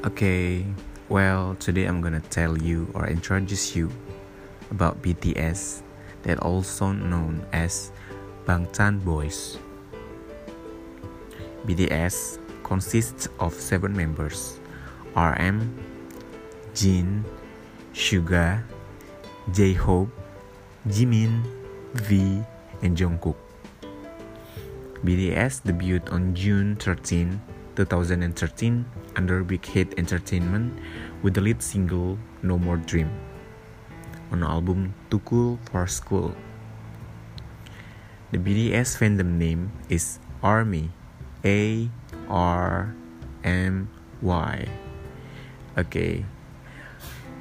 Okay, well, today I'm gonna tell you or introduce you about BTS, that also known as Bangtan Boys. BTS consists of seven members: RM, Jin, Suga, J-Hope, Jimin, V, and Jungkook. BTS debuted on June 13, 2013 under Big Hit Entertainment with the lead single No More Dream on album Too Cool for School. The BTS fandom name is ARMY. A R M Y. Okay.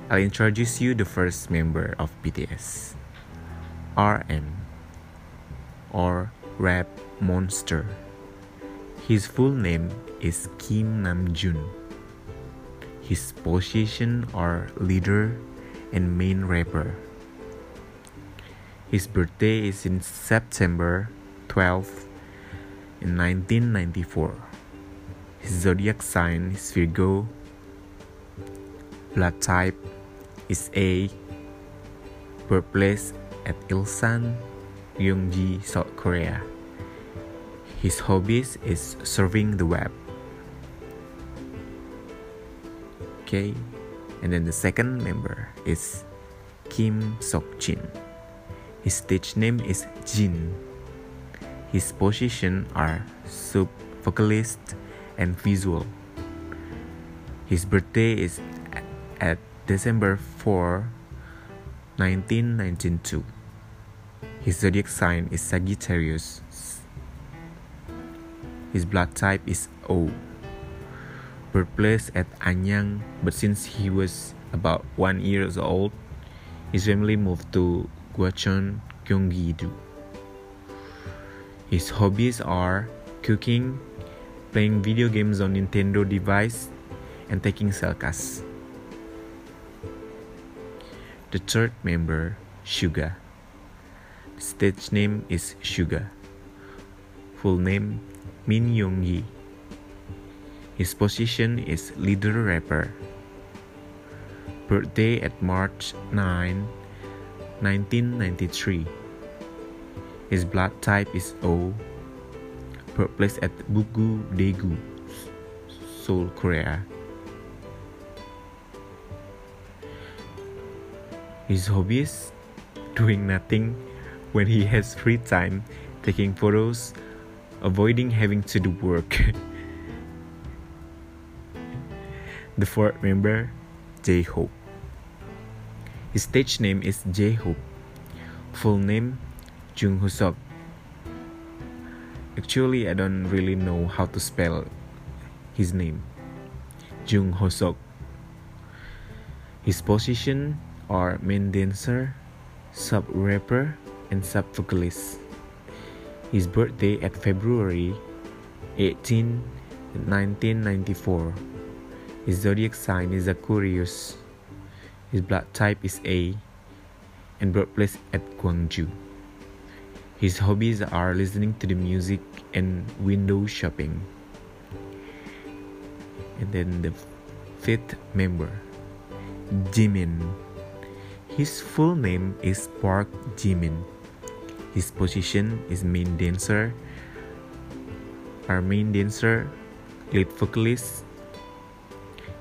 I'll introduce you the first member of BTS. RM or Rap Monster. His full name is Kim Namjoon. His position are leader and main rapper. His birthday is in September 12 in 1994. His zodiac sign is Virgo. Blood type is A. Birthplace at Ilsan, Gyeonggi, South Korea. His hobbies is surfing the web. Okay, and then the second member is Kim Sok Jin. His stage name is Jin. His position are sub vocalist and visual. His birthday is at December 4, 1992. His zodiac sign is Sagittarius. His blood type is O. Birthplace at Anyang, but since he was about one years old, his family moved to Gwacheon, Gyeonggi-do. His hobbies are cooking, playing video games on Nintendo device, and taking selkas. The third member, Suga. Stage name is Suga. Full name Min Yoongi. His position is leader rapper. Birthday at March 9, 1993. His blood type is O. Birthplace at Bugu Daegu, Seoul, Korea. His hobbies doing nothing when he has free time, taking photos, avoiding having to do work. the fourth member, J Hope. His stage name is J Hope. Full name, Jung Hoseok. Actually, I don't really know how to spell his name. Jung Hoseok. His position are main dancer, sub rapper, and sub vocalist. His birthday at February 18, 1994. His zodiac sign is Aquarius. His blood type is A and birthplace at Gwangju. His hobbies are listening to the music and window shopping. And then the fifth member, Jimin. His full name is Park Jimin. His position is main dancer. Our main dancer, lead vocalist.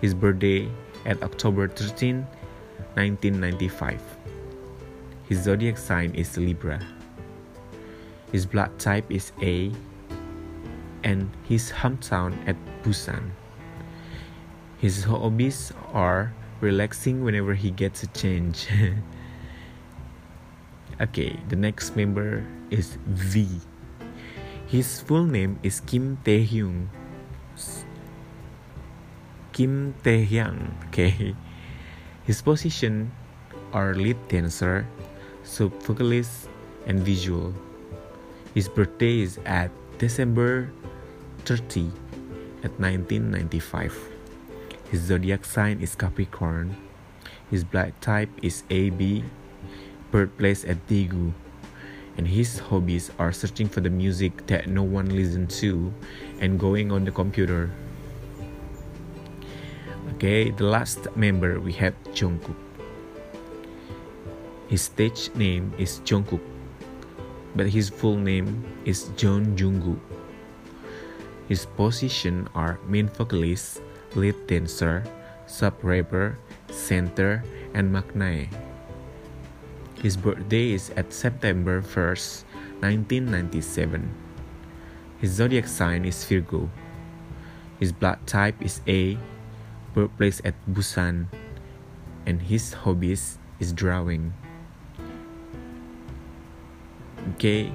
His birthday at October 13, 1995. His zodiac sign is Libra. His blood type is A, and his hometown at Busan. His hobbies are relaxing whenever he gets a change. okay, the next member is V. His full name is Kim Tae Hyung. Kim Tae. Okay. His position are lead dancer, sub vocalist, and visual. His birthday is at December 30 at 1995. His zodiac sign is Capricorn. His blood type is AB. Birthplace at Daegu. And his hobbies are searching for the music that no one listens to and going on the computer. Okay, the last member we have Jungkook. His stage name is Jungkook, but his full name is Jeon Jungkook. His position are main vocalist, lead dancer, sub-rapper, center, and maknae. His birthday is at September 1st, 1997. His zodiac sign is Virgo. His blood type is A, birthplace at Busan, and his hobbies is drawing. Okay.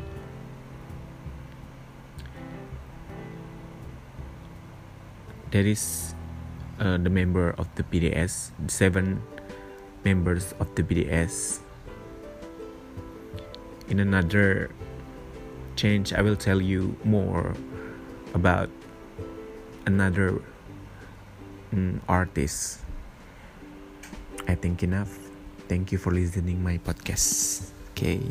That is uh, the member of the BTS, seven members of the BTS. In another change, I will tell you more about another um, artist. I think enough. Thank you for listening my podcast. Okay.